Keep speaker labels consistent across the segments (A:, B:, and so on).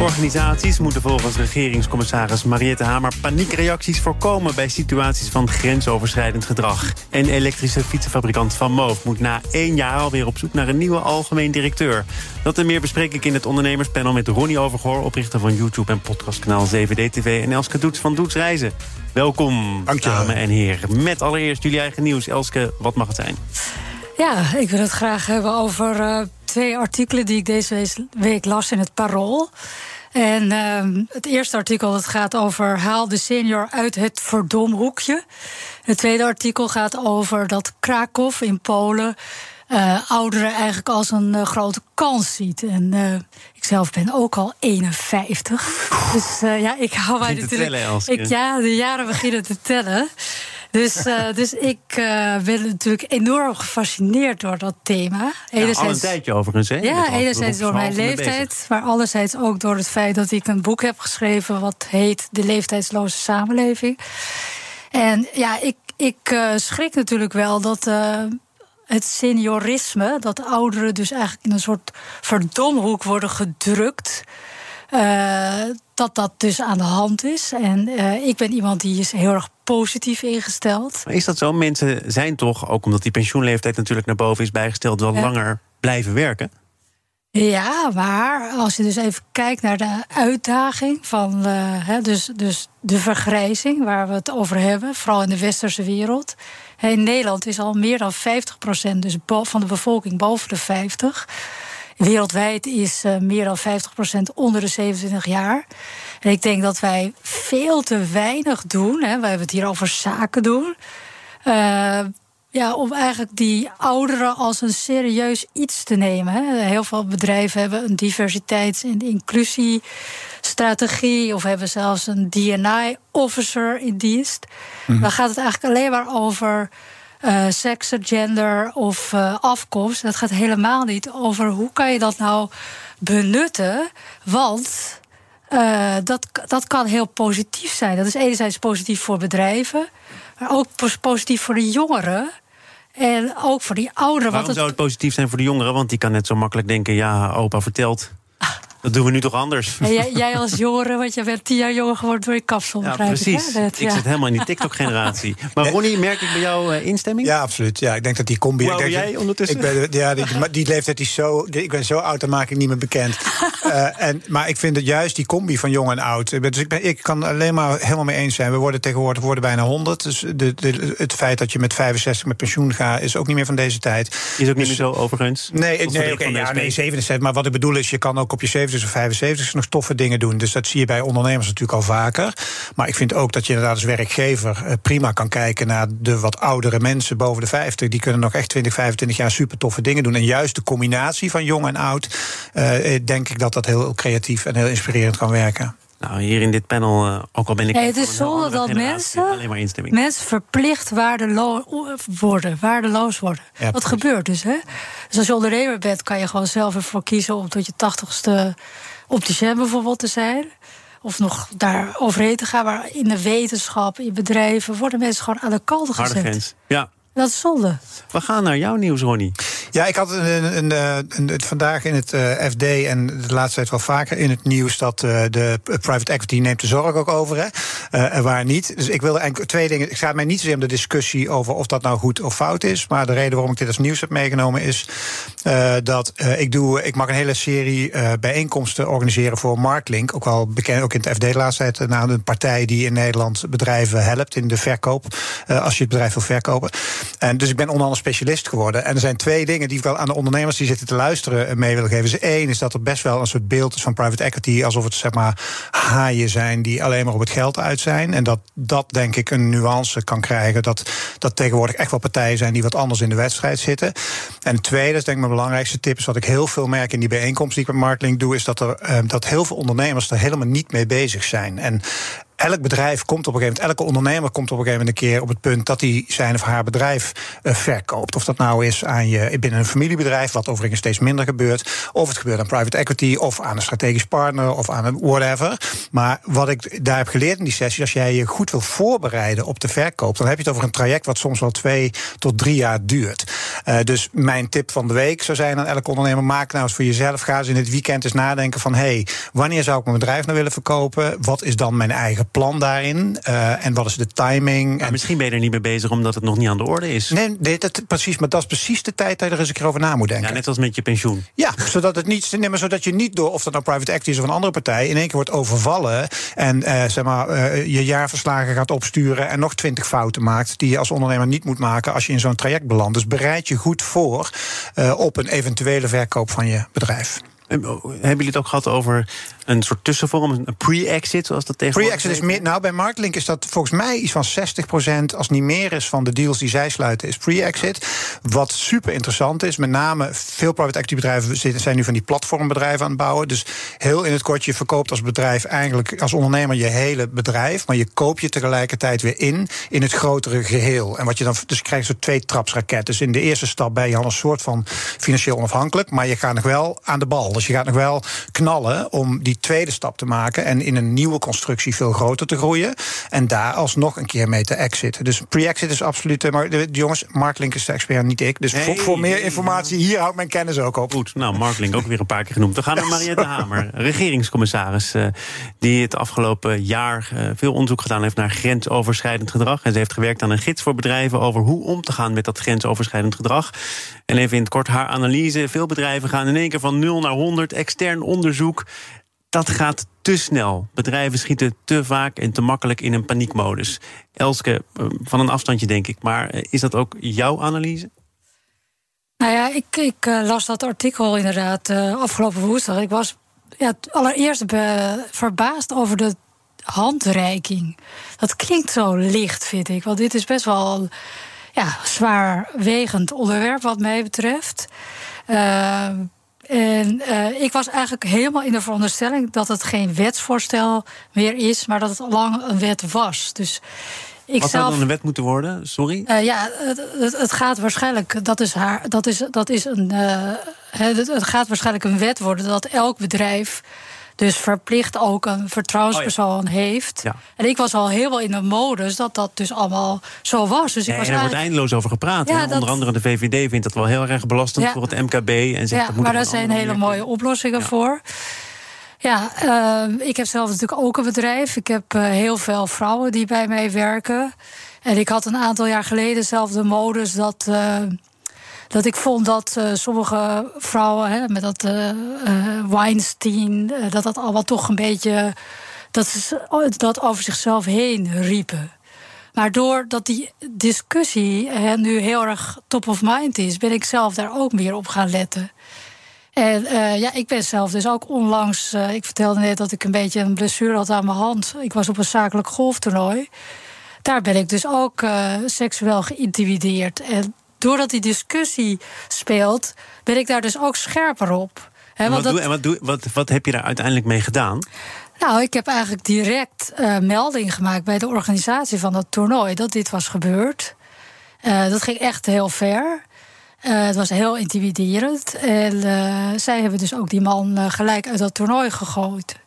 A: Organisaties moeten volgens regeringscommissaris Mariette Hamer paniekreacties voorkomen bij situaties van grensoverschrijdend gedrag. En elektrische fietsenfabrikant Van Moof moet na één jaar alweer op zoek naar een nieuwe algemeen directeur. Dat en meer bespreek ik in het ondernemerspanel met Ronnie Overgoor, oprichter van YouTube en podcastkanaal 7D-TV en Elske Doets van Doets Reizen. Welkom, dames en heren. Met allereerst jullie eigen nieuws. Elske, wat mag het zijn?
B: Ja, ik wil het graag hebben over uh, twee artikelen die ik deze week las in het Parool. En uh, het eerste artikel dat gaat over haal de senior uit het verdomhoekje. Het tweede artikel gaat over dat Krakow in Polen uh, ouderen eigenlijk als een uh, grote kans ziet. En uh, ik zelf ben ook al 51. Dus ja, ik hou mij natuurlijk.
A: Tellen,
B: ik, ja, de jaren beginnen te tellen. Dus, uh, dus ik uh, ben natuurlijk enorm gefascineerd door dat thema.
A: Enerzijds, ja, al een tijdje overigens, hè?
B: Ja, enerzijds door mijn leeftijd, maar anderzijds ook door het feit dat ik een boek heb geschreven... wat heet De Leeftijdsloze Samenleving. En ja, ik, ik uh, schrik natuurlijk wel dat het seniorisme... dat ouderen dus eigenlijk in een soort verdomhoek worden gedrukt... Uh, dat dat dus aan de hand is. En uh, ik ben iemand die is heel erg positief ingesteld.
A: Maar is dat zo? Mensen zijn toch, ook omdat die pensioenleeftijd natuurlijk naar boven is bijgesteld, wel langer blijven werken?
B: Ja, maar als je dus even kijkt naar de uitdaging van uh, hè, dus, dus de vergrijzing waar we het over hebben, vooral in de westerse wereld. In Nederland is al meer dan 50% dus van de bevolking boven de 50. Wereldwijd is uh, meer dan 50% onder de 27 jaar. En ik denk dat wij veel te weinig doen. Hè, wij hebben het hier over zaken doen. Uh, ja, om eigenlijk die ouderen als een serieus iets te nemen. Hè. Heel veel bedrijven hebben een diversiteits- en inclusiestrategie... of hebben zelfs een D&I-officer in dienst. Mm. Dan gaat het eigenlijk alleen maar over uh, seks, gender of uh, afkomst. Dat gaat helemaal niet over hoe kan je dat nou benutten. Want uh, dat, dat kan heel positief zijn. Dat is enerzijds positief voor bedrijven, maar ook positief voor de jongeren. En ook voor die ouderen.
A: Waarom het... zou het positief zijn voor de jongeren? Want die kan net zo makkelijk denken: ja, opa vertelt. Dat doen we nu toch anders?
B: jij, jij, als jongere, want je bent tien jaar jonger geworden door je kapsel.
A: Ja, precies. Ik, ik zit helemaal in die TikTok-generatie. Maar Ronnie, merk ik bij jou uh, instemming?
C: Ja, absoluut. Ja, ik denk dat die combi.
A: Hoe
C: ik denk
A: jij ondertussen?
C: Ik ben, ja, die, die leeftijd is zo. Ik ben zo oud, dan maak ik niet meer bekend. uh, en, maar ik vind het juist die combi van jong en oud. Dus ik, ben, ik kan alleen maar helemaal mee eens zijn. We worden tegenwoordig worden bijna 100. Dus de, de, het feit dat je met 65 met pensioen gaat, is ook niet meer van deze tijd.
A: Is ook niet dus, meer zo overigens?
C: Nee, nee, okay, ja, nee 67. Maar wat ik bedoel is, je kan ook op je 70 of 75 nog toffe dingen doen. Dus dat zie je bij ondernemers natuurlijk al vaker. Maar ik vind ook dat je inderdaad als werkgever eh, prima kan kijken naar de wat oudere mensen boven de 50. Die kunnen nog echt 20, 25 jaar super toffe dingen doen. En juist de combinatie van jong en oud, uh, denk ik dat dat heel creatief en heel inspirerend kan werken.
A: Nou, hier in dit panel, uh, ook al ben ik.
B: Ja, het is zonde dat mensen,
A: alleen maar instemming.
B: mensen verplicht waardeloos worden. Waardeloos worden. Ja, dat gebeurt dus. Hè? Dus als je ondernemer bent, kan je gewoon zelf ervoor kiezen om tot je tachtigste opticien bijvoorbeeld te zijn. Of nog daar overheen te gaan. Maar in de wetenschap, in bedrijven, worden mensen gewoon aan de kant gezet.
A: Harde grens, ja.
B: Dat is zonde.
A: We gaan naar jouw nieuws, Ronnie.
C: Ja, ik had een, een, een, een vandaag in het uh, FD en de laatste tijd wel vaker in het nieuws dat uh, de private equity neemt de zorg ook over. Hè? Uh, en waar niet. Dus ik wilde eigenlijk twee dingen. Ik ga mij niet zozeer om de discussie over of dat nou goed of fout is. Maar de reden waarom ik dit als nieuws heb meegenomen is dat ik doe. Ik mag een hele serie bijeenkomsten organiseren voor Marktlink. Ook wel bekend, ook in het FD de laatste tijd. naar een partij die in Nederland bedrijven helpt in de verkoop. als je het bedrijf wil verkopen. En dus ik ben onder andere specialist geworden. En er zijn twee dingen die ik wel aan de ondernemers die zitten te luisteren eh, mee willen geven. Dus één is dat er best wel een soort beeld is van private equity. Alsof het zeg maar haaien zijn die alleen maar op het geld uit zijn. En dat dat denk ik een nuance kan krijgen. Dat, dat tegenwoordig echt wel partijen zijn die wat anders in de wedstrijd zitten. En tweede, dat is denk ik mijn belangrijkste tip, is wat ik heel veel merk in die bijeenkomst die ik met Marktlink doe, is dat er uh, dat heel veel ondernemers er helemaal niet mee bezig zijn. En elk bedrijf komt op een gegeven moment, elke ondernemer komt op een gegeven moment een keer op het punt dat hij zijn of haar bedrijf uh, verkoopt. Of dat nou is aan je binnen een familiebedrijf, wat overigens steeds minder gebeurt, of het gebeurt aan private equity, of aan een strategisch partner, of aan een whatever. Maar wat ik daar heb geleerd in die sessie, als jij je goed wil voorbereiden op de verkoop, dan heb je het over een traject wat soms wel twee tot drie jaar duurt. Uh, dus mijn tip van de week zou zijn aan elke ondernemer: maak nou eens voor jezelf. Ga eens in het weekend eens nadenken van hé, hey, wanneer zou ik mijn bedrijf nou willen verkopen? Wat is dan mijn eigen plan daarin? Uh, en wat is de timing?
A: Maar misschien ben je er niet mee bezig omdat het nog niet aan de orde is.
C: Nee, nee dat, precies. Maar dat is precies de tijd dat je er eens een keer over na moet denken.
A: Ja, net als met je pensioen.
C: Ja, zodat, het niet, nee, maar zodat je niet door, of dat nou private equity is of een andere partij, in één keer wordt overvallen. En uh, zeg maar, uh, je jaarverslagen gaat opsturen en nog twintig fouten maakt. die je als ondernemer niet moet maken als je in zo'n traject belandt. Dus bereid je goed voor op een eventuele verkoop van je bedrijf.
A: Hebben jullie het ook gehad over een soort tussenvorm, een pre-exit, zoals dat tegenwoordig
C: Pre-exit is meer. Nou, bij Marktlink is dat volgens mij iets van 60%, als niet meer is, van de deals die zij sluiten, is pre-exit. Wat super interessant is, met name veel private equity bedrijven zijn nu van die platformbedrijven aan het bouwen. Dus heel in het kort, je verkoopt als bedrijf eigenlijk als ondernemer je hele bedrijf, maar je koopt je tegelijkertijd weer in in het grotere geheel. En wat je dan, dus je krijgt zo twee trapsraketten. Dus in de eerste stap ben je al een soort van financieel onafhankelijk, maar je gaat nog wel aan de bal. Dus je gaat nog wel knallen om die tweede stap te maken en in een nieuwe constructie veel groter te groeien. En daar alsnog een keer mee te exiten. Dus pre-exit is absoluut. Maar de, jongens, Mark Link is de expert, niet ik. Dus voor, voor, meer informatie, hier houdt mijn kennis ook op.
A: Goed, nou, Mark Link ook weer een paar keer genoemd. We gaan naar Mariette Hamer, regeringscommissaris. Uh, die het afgelopen jaar uh, veel onderzoek gedaan heeft naar grensoverschrijdend gedrag. En ze heeft gewerkt aan een gids voor bedrijven over hoe om te gaan met dat grensoverschrijdend gedrag. En even in het kort haar analyse. Veel bedrijven gaan in één keer van 0 naar 100. Extern onderzoek dat gaat te snel. Bedrijven schieten te vaak en te makkelijk in een paniekmodus. Elske, eh, van een afstandje denk ik, maar eh, is dat ook jouw analyse?
B: Nou ja, ik, ik uh, las dat artikel inderdaad afgelopen woensdag. Ik was ja, allereerst verbaasd over de handreiking. Dat klinkt zo licht, vind ik. Want dit is best wel ja, zwaarwegend onderwerp wat mij betreft. Uh, en uh, ik was eigenlijk helemaal in de veronderstelling dat het geen wetsvoorstel meer is, maar dat het al lang een wet was. Dus
A: ik Wat zou dan een wet moeten worden? Sorry?
B: Uh, ja, het, het, gaat waarschijnlijk, dat is, haar, dat is, dat is een. Uh, het, het gaat waarschijnlijk een wet worden dat elk bedrijf dus verplicht ook een vertrouwenspersoon oh heeft. Ja. En ik was al helemaal in de modus dat dat dus allemaal zo was. Dus ik
A: ja,
B: was
A: en er wordt eindeloos over gepraat. Onder andere de VVD vindt dat wel heel erg belastend voor het MKB. En zegt,
B: ja,
A: dat moet
B: maar daar zijn hele mooie oplossingen voor. Ja, uh, ik heb zelf natuurlijk ook een bedrijf. Ik heb uh, heel veel vrouwen die bij mij werken. En ik had een aantal jaar geleden zelf de modus dat. Uh, dat ik vond dat uh, sommige vrouwen, hè, met dat uh, Weinstein, dat dat allemaal toch een beetje. Dat ze dat over zichzelf heen riepen. Maar doordat die discussie nu heel erg top of mind is, ben ik zelf daar ook meer op gaan letten. En ja, ik ben zelf dus ook onlangs. ik vertelde net dat ik een beetje een blessure had aan mijn hand. Ik was op een zakelijk golftoernooi. Daar ben ik dus ook seksueel geïntimideerd. En doordat die discussie speelt, ben ik daar dus ook scherper op.
A: He, en wat, doe, en wat, doe, wat, wat heb je daar uiteindelijk mee gedaan?
B: Nou, ik heb eigenlijk direct uh, melding gemaakt bij de organisatie van dat toernooi dat dit was gebeurd. Uh, dat ging echt heel ver. Uh, het was heel intimiderend. En zij hebben dus ook die man gelijk uit dat toernooi gegooid.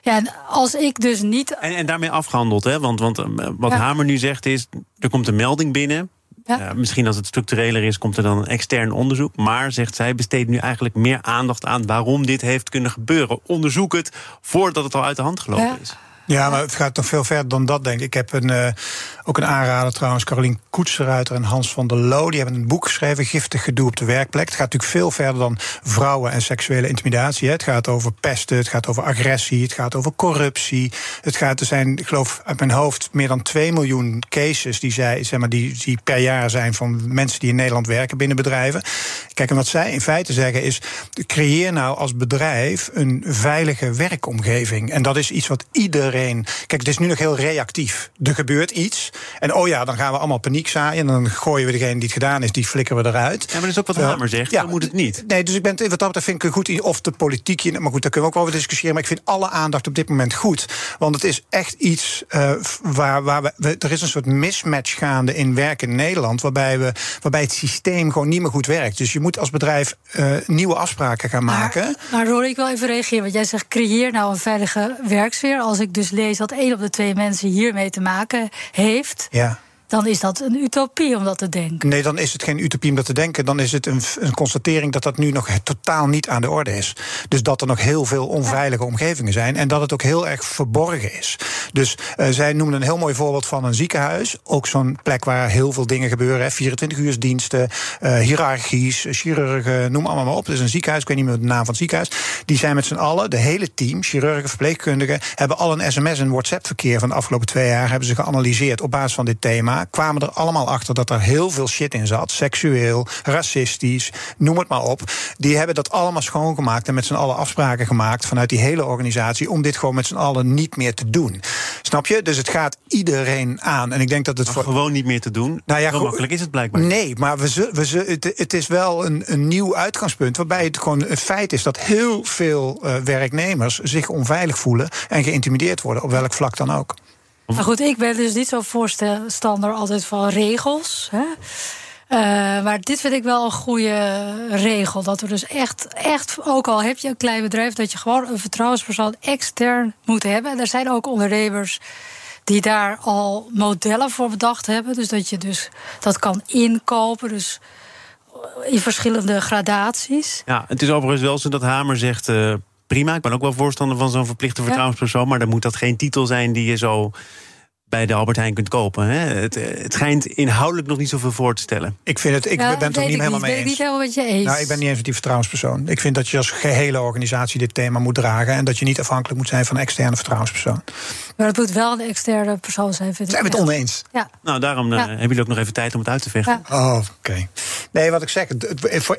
B: Ja, en als ik dus niet.
A: En, en daarmee afgehandeld, hè? Want, want wat Hamer nu zegt is: er komt een melding binnen. Ja. misschien als het structureler is, komt er dan een extern onderzoek. Maar, zegt zij, besteed nu eigenlijk meer aandacht aan waarom dit heeft kunnen gebeuren. Onderzoek het voordat het al uit de hand gelopen is.
C: Ja, maar het gaat nog veel verder dan dat, denk ik. Ik heb een, uh, ook een aanrader trouwens, Carolien Koetseruiter en Hans van der Loo. Die hebben een boek geschreven, Giftig gedoe op de werkplek. Het gaat natuurlijk veel verder dan vrouwen en seksuele intimidatie. Hè. Het gaat over pesten, het gaat over agressie, het gaat over corruptie. Het gaat, er zijn, ik geloof uit mijn hoofd, meer dan 2 miljoen cases die, zij, zeg maar, die, die per jaar zijn van mensen die in Nederland werken binnen bedrijven. Kijk, en wat zij in feite zeggen is: creëer nou als bedrijf een veilige werkomgeving. En dat is iets wat ieder iedereen. Kijk, het is nu nog heel reactief. Er gebeurt iets. En oh ja, dan gaan we allemaal paniek zaaien. En dan gooien we degene die het gedaan is, die flikkeren we eruit.
A: Ja, maar dat is ook wat Hamer zegt. Ja, dan moet het niet.
C: Nee, dus ik ben, wat dat betreft vind ik een goed of de politiek. Maar goed, daar kunnen we ook over discussiëren. Maar ik vind alle aandacht op dit moment goed. Want het is echt iets uh, waar, waar we, Er is een soort mismatch gaande in werk in Nederland. Waarbij, we, waarbij het systeem gewoon niet meer goed werkt. Dus je moet als bedrijf uh, nieuwe afspraken gaan maken.
B: Maar, maar Rory, ik wil even reageren. Want jij zegt: creëer nou een veilige werksfeer. Als ik dus lees dat één op de twee mensen hiermee te maken heeft.
C: Ja
B: dan is dat een utopie om dat te denken.
C: Nee, dan is het geen utopie om dat te denken. Dan is het een, een constatering dat dat nu nog totaal niet aan de orde is. Dus dat er nog heel veel onveilige omgevingen zijn. En dat het ook heel erg verborgen is. Dus uh, zij noemen een heel mooi voorbeeld van een ziekenhuis. Ook zo'n plek waar heel veel dingen gebeuren. 24 uur diensten, uh, hiërarchies, chirurgen, noem allemaal maar op. Is een ziekenhuis, ik weet niet meer de naam van het ziekenhuis. Die zijn met z'n allen, de hele team, chirurgen, verpleegkundigen, hebben al een sms en WhatsApp-verkeer van de afgelopen twee jaar hebben ze geanalyseerd op basis van dit thema kwamen er allemaal achter dat er heel veel shit in zat. Seksueel, racistisch, noem het maar op. Die hebben dat allemaal schoongemaakt en met z'n allen afspraken gemaakt vanuit die hele organisatie om dit gewoon met z'n allen niet meer te doen. Snap je? Dus het gaat iedereen aan. En ik denk dat het
A: voor... gewoon niet meer te doen. Nou ja, Zo makkelijk is het blijkbaar.
C: Nee, maar we, we, het, het is wel een, een nieuw uitgangspunt waarbij het gewoon een feit is dat heel veel uh, werknemers zich onveilig voelen en geïntimideerd worden, op welk vlak dan ook.
B: Maar goed, ik ben dus niet zo voorstander altijd van regels. Hè? Uh, maar dit vind ik wel een goede regel. Dat er dus echt, echt, ook al heb je een klein bedrijf, dat je gewoon een vertrouwenspersoon extern moet hebben. En er zijn ook ondernemers die daar al modellen voor bedacht hebben. Dus dat je dus dat kan inkopen. Dus in verschillende gradaties.
A: Ja, het is overigens wel zo dat Hamer zegt. Uh prima. Ik ben ook wel voorstander van zo'n verplichte vertrouwenspersoon. Maar dan moet dat geen titel zijn die je zo bij de Albert Heijn kunt kopen. Hè? Het, het schijnt inhoudelijk nog niet zoveel voor te stellen.
C: Ik, vind het, ik ben het er niet helemaal mee eens.
B: Ben ik niet helemaal met je eens.
C: Nou, ik ben niet eens met die vertrouwenspersoon. Ik vind dat je als gehele organisatie dit thema moet dragen... en dat je niet afhankelijk moet zijn van een externe vertrouwenspersoon.
B: Maar het moet wel een externe persoon zijn, vind
C: Zijn we het oneens?
B: Ja.
A: Nou, daarom uh, hebben jullie ook nog even tijd om het uit te vechten.
C: Oh, oké. Nee, wat ik zeg,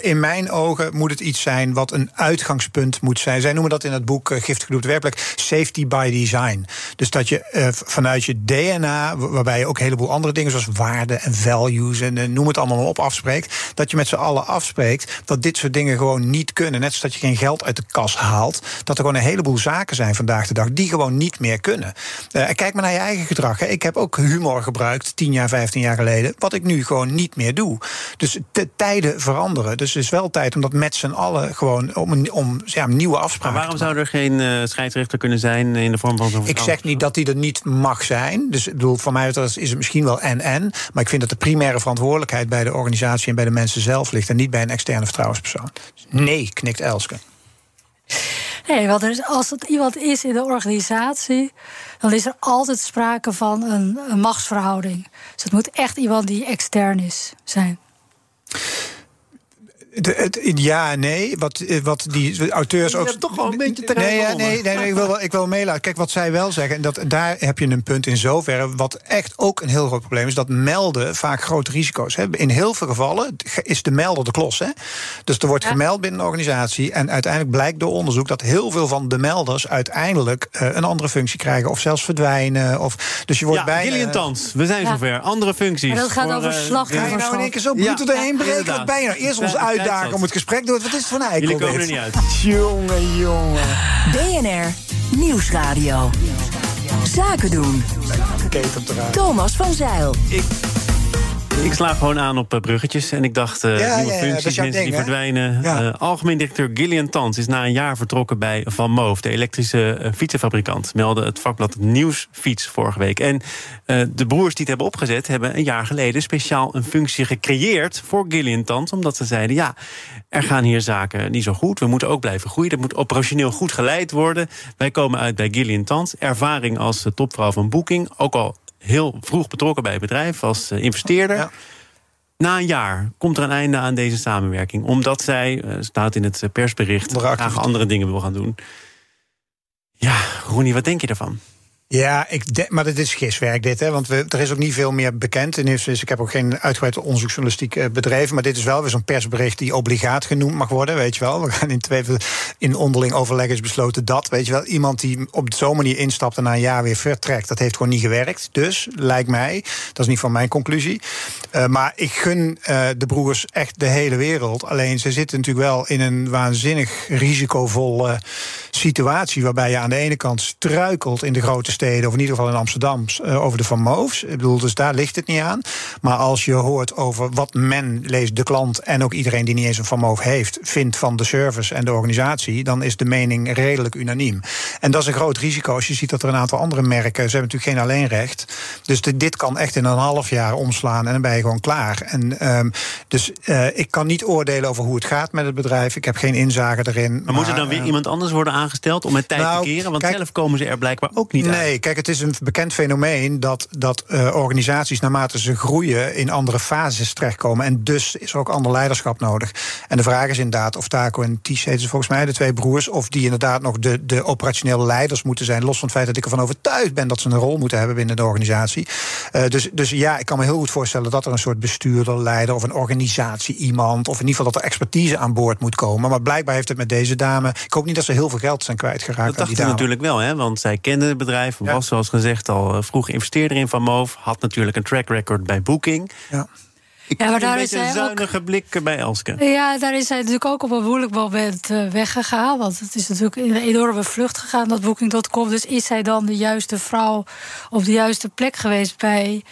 C: in mijn ogen moet het iets zijn... wat een uitgangspunt moet zijn. Zij noemen dat in het boek uh, Giftig Gedoe werkelijk... safety by design. Dus dat je uh, vanuit je DNA, waarbij je ook een heleboel andere dingen... zoals waarden en values en noem het allemaal maar op afspreekt... dat je met z'n allen afspreekt dat dit soort dingen gewoon niet kunnen. Net zoals dat je geen geld uit de kas haalt... dat er gewoon een heleboel zaken zijn vandaag de dag... die gewoon niet meer kunnen. Uh, kijk maar naar je eigen gedrag. Hè. Ik heb ook humor gebruikt, 10 jaar, 15 jaar geleden... wat ik nu gewoon niet meer doe. Dus de tijden veranderen. Dus het is wel tijd om dat met z'n allen gewoon... om, om ja, nieuwe afspraken
A: maar waarom zou er geen uh, scheidsrechter kunnen zijn in de vorm van zo'n
C: Ik zeg niet dat die er niet mag zijn. Dus ik bedoel, voor mij is het misschien wel en-en. Maar ik vind dat de primaire verantwoordelijkheid... bij de organisatie en bij de mensen zelf ligt... en niet bij een externe vertrouwenspersoon. Nee, knikt Elske.
B: Nee, want als het iemand is in de organisatie, dan is er altijd sprake van een, een machtsverhouding. Dus het moet echt iemand die extern is zijn.
C: De, het, ja en nee. Wat, eh, wat die auteurs ook.
A: toch wel een beetje
C: nee, nee, nee, nee, ik wil, ik wil meelaten. Kijk, wat zij wel zeggen, en dat, daar heb je een punt in zoverre. Wat echt ook een heel groot probleem is, dat melden vaak grote risico's hebben. In heel veel gevallen is de melder de klos. Hè? Dus er wordt gemeld binnen een organisatie. En uiteindelijk blijkt door onderzoek dat heel veel van de melders uiteindelijk uh, een andere functie krijgen. Of zelfs verdwijnen. Of, dus je wordt
A: ja,
C: bijna.
A: Gillian Tans, we zijn zover. Andere functies. Maar
B: dat gaat over uh, slachtoffers.
C: Ga je nou in één keer zo ja. erheen breken? Wat ben je nou? Eerst ons uit uitdagen om het gesprek door. Wat is het voor een eikel
A: Jullie komen er niet uit.
C: Jongen, jongen.
D: BNR Nieuwsradio. Zaken doen. Thomas van Zeil.
A: Ik ik sla gewoon aan op eh, bruggetjes. En ik dacht, uh, ja, nieuwe ja, functies, mensen die verdwijnen. Uh, algemeen directeur Gillian Tans is na een jaar vertrokken bij Van Moof... de elektrische uh, fietsenfabrikant, meldde het vakblad Nieuwsfiets vorige week. En de broers die het hebben opgezet... hebben een jaar geleden speciaal een functie gecreëerd... voor Gillian Tans, omdat ze zeiden... ja, er gaan hier zaken niet zo goed, we moeten ook blijven groeien... dat moet operationeel goed geleid worden. Wij komen uit bij Gillian Tans, ervaring als topvrouw van Booking... ook al heel vroeg betrokken bij het bedrijf als eh, investeerder. Ja. Na een jaar komt er een einde aan deze samenwerking. Omdat zij, uh, staat in het persbericht, graag andere dingen wil gaan doen. Ja, Ronnie, wat denk je ervan?
C: Ja, ik maar dit is giswerk dit, hè? want we, er is ook niet veel meer bekend. En dus ik heb ook geen uitgebreid onderzoeksjournalistiek eh, bedreven, maar dit is wel weer zo'n persbericht die obligaat genoemd mag worden, weet je wel. We gaan in twee in onderling overleg is besloten dat, weet je wel, iemand die op zo'n manier instapt en na een jaar weer vertrekt, dat heeft gewoon niet gewerkt. Dus lijkt mij, dat is niet van mijn conclusie, uh, maar ik gun uh, de broers echt de hele wereld. Alleen ze zitten natuurlijk wel in een waanzinnig risicovolle situatie waarbij je aan de ene kant struikelt in de grote steden of in ieder geval in Amsterdam, uh, over de Van Moofs. Ik bedoel, dus daar ligt het niet aan. Maar als je hoort over wat men leest, de klant en ook iedereen die niet eens een Van Moof heeft, vindt van de service en de organisatie, dan is de mening redelijk unaniem. En dat is een groot risico als je ziet dat er een aantal andere merken, ze hebben natuurlijk geen alleenrecht. Dus dit kan echt in een half jaar omslaan en dan ben je gewoon klaar. En um, dus uh, ik kan niet oordelen over hoe het gaat met het bedrijf. Ik heb geen inzage erin.
A: Maar, moet er dan weer uh, iemand anders worden aangesteld om het tijd nou, te keren? Want kijk, zelf komen ze er blijkbaar ook niet
C: nee, Nee, kijk, het is een bekend fenomeen dat, dat uh, organisaties naarmate ze groeien in andere fases terechtkomen. En dus is er ook ander leiderschap nodig. En de vraag is inderdaad of Taco en Ties heten ze volgens mij, de twee broers, of die inderdaad nog de, de operationele leiders moeten zijn. Los van het feit dat ik ervan overtuigd ben dat ze een rol moeten hebben binnen de organisatie. Uh, dus, dus ja, ik kan me heel goed voorstellen dat er een soort bestuurder, leider of een organisatie, iemand, of in ieder geval dat er expertise aan boord moet komen. Maar blijkbaar heeft het met deze dame. Ik hoop niet dat ze heel veel geld zijn kwijtgeraakt.
A: Dat dachten natuurlijk wel, hè? Want zij kende het bedrijf, was zoals gezegd al eh, vroeg investeerder in Van Moof. Had natuurlijk een track record bij Booking. Ja. Ik ja, maar daar een is een zuinige ook, blik bij Elske.
B: Ja, daar is hij natuurlijk ook op een moeilijk moment uh, weggegaan. Want het is natuurlijk in een enorme vlucht gegaan, dat Booking.com. Dus is hij dan de juiste vrouw op de juiste plek geweest bij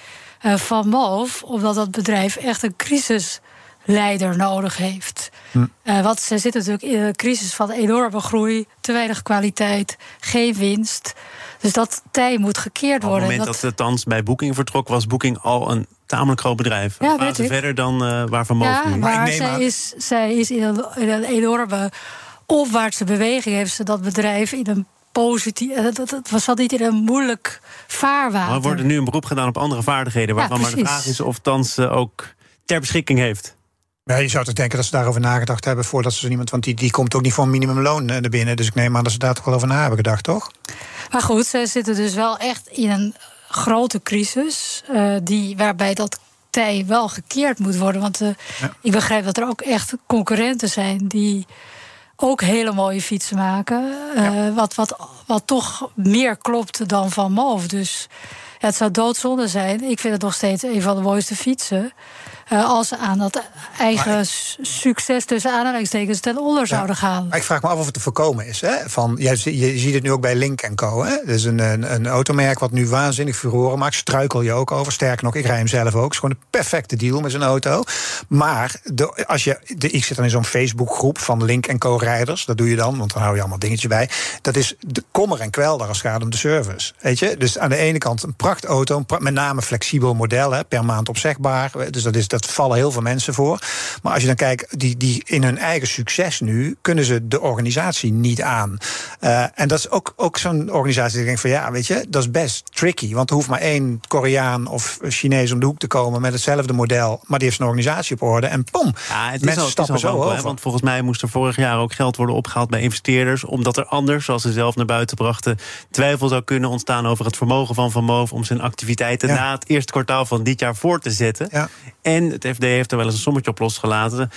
B: uh, Van Moof? Omdat dat bedrijf echt een crisisleider nodig heeft. Hm. Uh, want ze zitten natuurlijk in een crisis van enorme groei, te weinig kwaliteit, geen winst. Dus dat tij moet gekeerd worden.
A: Op het moment dat, dat Thans bij Booking vertrok, was Booking al een tamelijk groot bedrijf. Ja, verder dan uh, waar Van
B: ja, maar, maar zij, is, zij is in een, in een enorme opwaartse beweging. Heeft ze dat bedrijf in een positief. Het, het, het was al niet in een moeilijk vaarwater. Maar
A: er wordt nu een beroep gedaan op andere vaardigheden. Waarvan ja, maar de vraag is of Thans uh, ook ter beschikking heeft.
C: Ja, je zou toch denken dat ze daarover nagedacht hebben voordat ze iemand. Want die, die komt ook niet voor een minimumloon naar binnen. Dus ik neem aan dat ze daar toch wel over na hebben gedacht, toch?
B: Maar goed, ze zitten dus wel echt in een grote crisis. Uh, die, waarbij dat tij wel gekeerd moet worden. Want uh, ja. ik begrijp dat er ook echt concurrenten zijn die ook hele mooie fietsen maken. Uh, wat, wat, wat toch meer klopt dan van Moof. Dus ja, het zou doodzonde zijn. Ik vind het nog steeds een van de mooiste fietsen. Uh, als ze aan dat eigen ik, succes tussen aanhalingstekens ten onder ja, zouden gaan.
C: Maar ik vraag me af of het te voorkomen is. Hè? Van, je, je ziet het nu ook bij Link Co. Hè? Dat is een, een, een automerk wat nu waanzinnig furoren maakt. Struikel je ook over. Sterker nog, ik rij hem zelf ook. Het is gewoon een perfecte deal met zijn auto. Maar de, als je, de, ik zit dan in zo'n Facebookgroep van Link Co rijders. Dat doe je dan, want dan hou je allemaal dingetjes bij. Dat is de kommer en kwelder als het gaat om de service. Weet je? Dus aan de ene kant een prachtauto, met name flexibel model, hè, per maand opzegbaar. Dus dat is dat vallen heel veel mensen voor. Maar als je dan kijkt, die, die in hun eigen succes nu, kunnen ze de organisatie niet aan. Uh, en dat is ook, ook zo'n organisatie die denkt van ja, weet je, dat is best tricky. Want er hoeft maar één Koreaan of Chinees om de hoek te komen met hetzelfde model. Maar die heeft zijn organisatie op orde. En pom, ja, het mensen al, stappen zo over.
A: Want volgens mij moest er vorig jaar ook geld worden opgehaald bij investeerders. Omdat er anders, zoals ze zelf naar buiten brachten, twijfel zou kunnen ontstaan over het vermogen van Van Moof om zijn activiteiten ja. na het eerste kwartaal van dit jaar voor te zetten. Ja. En het FD heeft er wel eens een sommetje op losgelaten.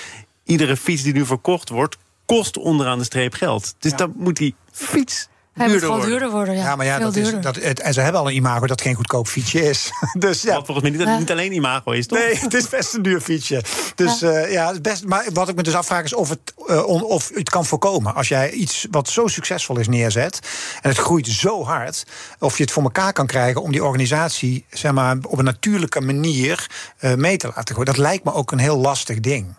A: Iedere fiets die nu verkocht wordt, kost onderaan de streep geld. Dus ja. dan moet die fiets
B: hij moet gewoon duurder worden, ja.
C: ja maar ja, dat is, dat, het, en ze hebben al een imago dat geen goedkoop fietsje is. dus, ja.
A: Wat volgens mij niet, ja. niet, alleen imago is, toch?
C: Nee, het is best een duur fietsje. Dus ja, uh, ja best, maar wat ik me dus afvraag is of het, uh, on, of het kan voorkomen. Als jij iets wat zo succesvol is neerzet... en het groeit zo hard... of je het voor elkaar kan krijgen om die organisatie... zeg maar, op een natuurlijke manier uh, mee te laten gooien. Dat lijkt me ook een heel lastig ding.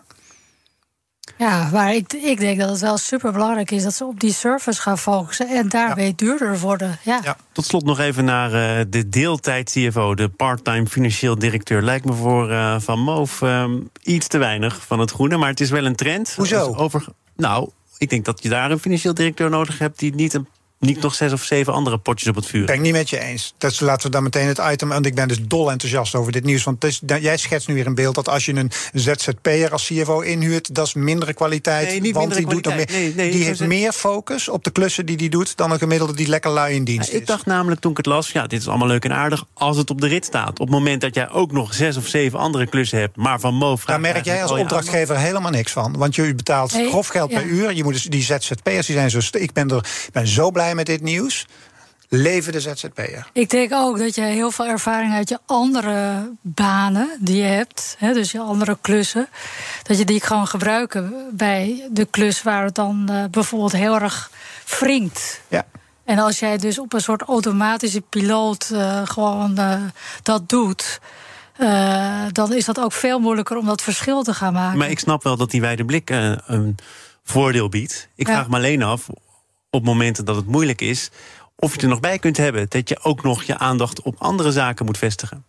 B: Ja, maar ik, ik denk dat het wel super belangrijk is dat ze op die service gaan focussen en daarmee ja. duurder worden. Ja. ja.
A: Tot slot nog even naar uh, de deeltijd CFO, de part-time financieel directeur. Lijkt me voor uh, Van Moof um, iets te weinig van het groene, maar het is wel een trend.
C: Hoezo?
A: Over, nou, ik denk dat je daar een financieel directeur nodig hebt die niet een niet nog zes of zeven andere potjes op het vuur.
C: Ben ik niet met je eens. Dat laten we dan meteen het item. Want ik ben dus dol enthousiast over dit nieuws. Want is, jij schetst nu weer een beeld dat als je een ZZP'er als CFO inhuurt, dat is mindere kwaliteit.
A: Nee, niet
C: want
A: mindere
C: die, doet
A: kwaliteit.
C: meer,
A: Nee, nee,
C: die heeft meer focus op de klussen die die doet dan een gemiddelde die lekker lui in dienst
A: Ja,
C: is.
A: ik dacht namelijk toen ik het las, ja, dit is allemaal leuk en aardig als het op de rit staat. Op het moment dat jij ook nog zes of zeven andere klussen hebt, maar van Mo vraagt
C: Daar merk jij als opdrachtgever helemaal niks van. Want je betaalt grof geld
B: ja.
C: per uur. Je moet dus, die ZZP'ers die zijn zo. Ik ben, er, ik ben zo blij met dit nieuws. Leven de ZZP'er.
B: Ik denk ook dat je heel veel ervaring uit je andere banen die je hebt, hè, dus je andere klussen, dat je die kan gebruiken bij de klus waar het dan eh, bijvoorbeeld heel erg wringt.
C: Ja.
B: En als jij dus op een soort automatische piloot eh, gewoon eh, dat doet, eh, dan is dat ook veel moeilijker om dat verschil te gaan maken.
A: Maar ik snap wel dat die wijde blik eh, een voordeel biedt. Ik
B: Ja.
A: vraag me alleen af, op momenten dat het moeilijk is, of je er nog bij kunt hebben dat je ook nog je aandacht op andere zaken moet vestigen.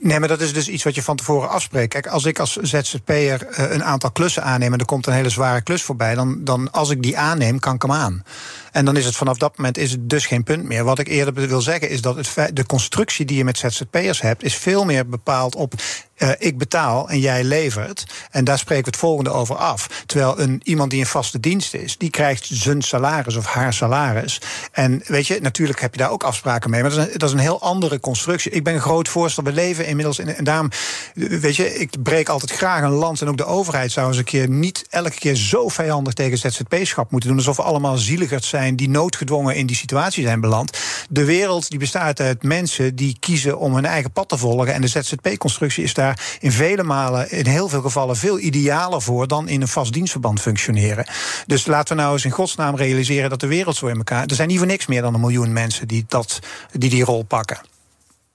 C: Nee, maar dat is dus iets wat je van tevoren afspreekt. Kijk, als ik als ZZP'er eh, een aantal klussen aanneem... en er komt een hele zware klus voorbij... Dan, dan als ik die aanneem, kan ik hem aan. En dan is het vanaf dat moment is het dus geen punt meer. Wat ik eerder wil zeggen is dat het, de constructie die je met ZZP'ers hebt... is veel meer bepaald op eh, ik betaal en jij levert. En daar spreken we het volgende over af. Terwijl een, iemand die in vaste dienst is... die krijgt zijn salaris of haar salaris. En weet je, natuurlijk heb je daar ook afspraken mee... maar dat is een, heel andere constructie. Ik ben een groot voorstander. We leven inmiddels in... en daarom, weet je, ik breek altijd graag een land... en ook de overheid zou eens een keer niet elke keer zo vijandig... tegen ZZP-schap moeten doen... alsof we allemaal zieligers zijn die noodgedwongen in die situatie zijn beland. De wereld die bestaat uit mensen die kiezen om hun eigen pad te volgen... en de ZZP-constructie is daar in vele malen... in heel veel gevallen veel idealer voor... dan in een vast dienstverband functioneren. Dus laten we nou eens in godsnaam realiseren... dat de wereld zo in elkaar... Er zijn niet voor niks meer dan een miljoen mensen die dat, die, die rol pakken.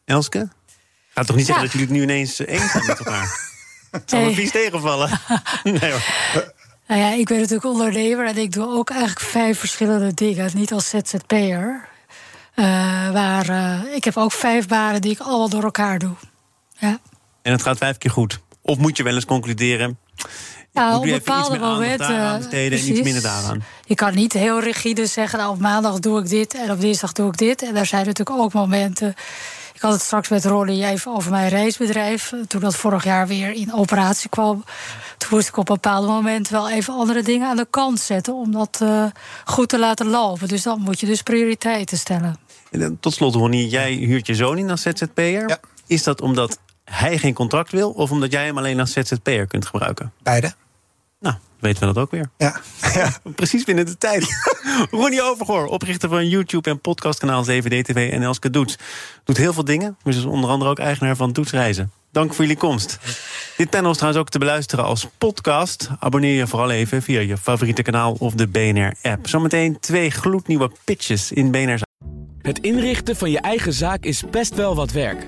A: Elske? Gaat toch niet zeggen
B: Ja.
A: dat jullie het nu ineens eens zijn met elkaar? Het zal me vies tegenvallen. nee hoor.
B: Nou ja, ik ben natuurlijk ondernemer en ik doe ook eigenlijk vijf verschillende dingen. Niet als ZZP'er. Eh waar, eh, ik heb ook vijf banen die ik allemaal door elkaar doe. Ja.
A: En het gaat vijf keer goed. Of moet je wel eens concluderen...
B: Nou,
A: moet
B: op
A: iets
B: bepaalde momenten.
A: en iets minder daaraan.
B: Je kan niet heel rigide zeggen, nou, op maandag doe ik dit en op dinsdag doe ik dit. En er zijn natuurlijk ook momenten. Ik had het straks met Ronnie even over mijn reisbedrijf. Toen dat vorig jaar weer in operatie kwam. Toen moest ik op een bepaald moment wel even andere dingen aan de kant zetten. Om dat eh, goed te laten lopen. Dus dan moet je dus prioriteiten stellen.
A: En dan tot slot, Ronnie, jij huurt je zoon in als ZZP'er.
C: Ja.
A: Is dat omdat hij geen contract wil... of omdat jij hem alleen als ZZP'er kunt gebruiken?
C: Beide.
A: Nou, weten we dat ook weer.
C: Ja. ja.
A: Precies binnen de tijd. Ronnie Overgoor, oprichter van YouTube en podcastkanaal 7DTV en Elske Doets. Doet heel veel dingen, maar is onder andere ook eigenaar van Doets Reizen. Dank voor jullie komst. Dit panel is trouwens ook te beluisteren als podcast. Abonneer je vooral even via je favoriete kanaal of de BNR-app. Zometeen twee gloednieuwe pitches in BNR.
E: Het inrichten van je eigen zaak is best wel wat werk.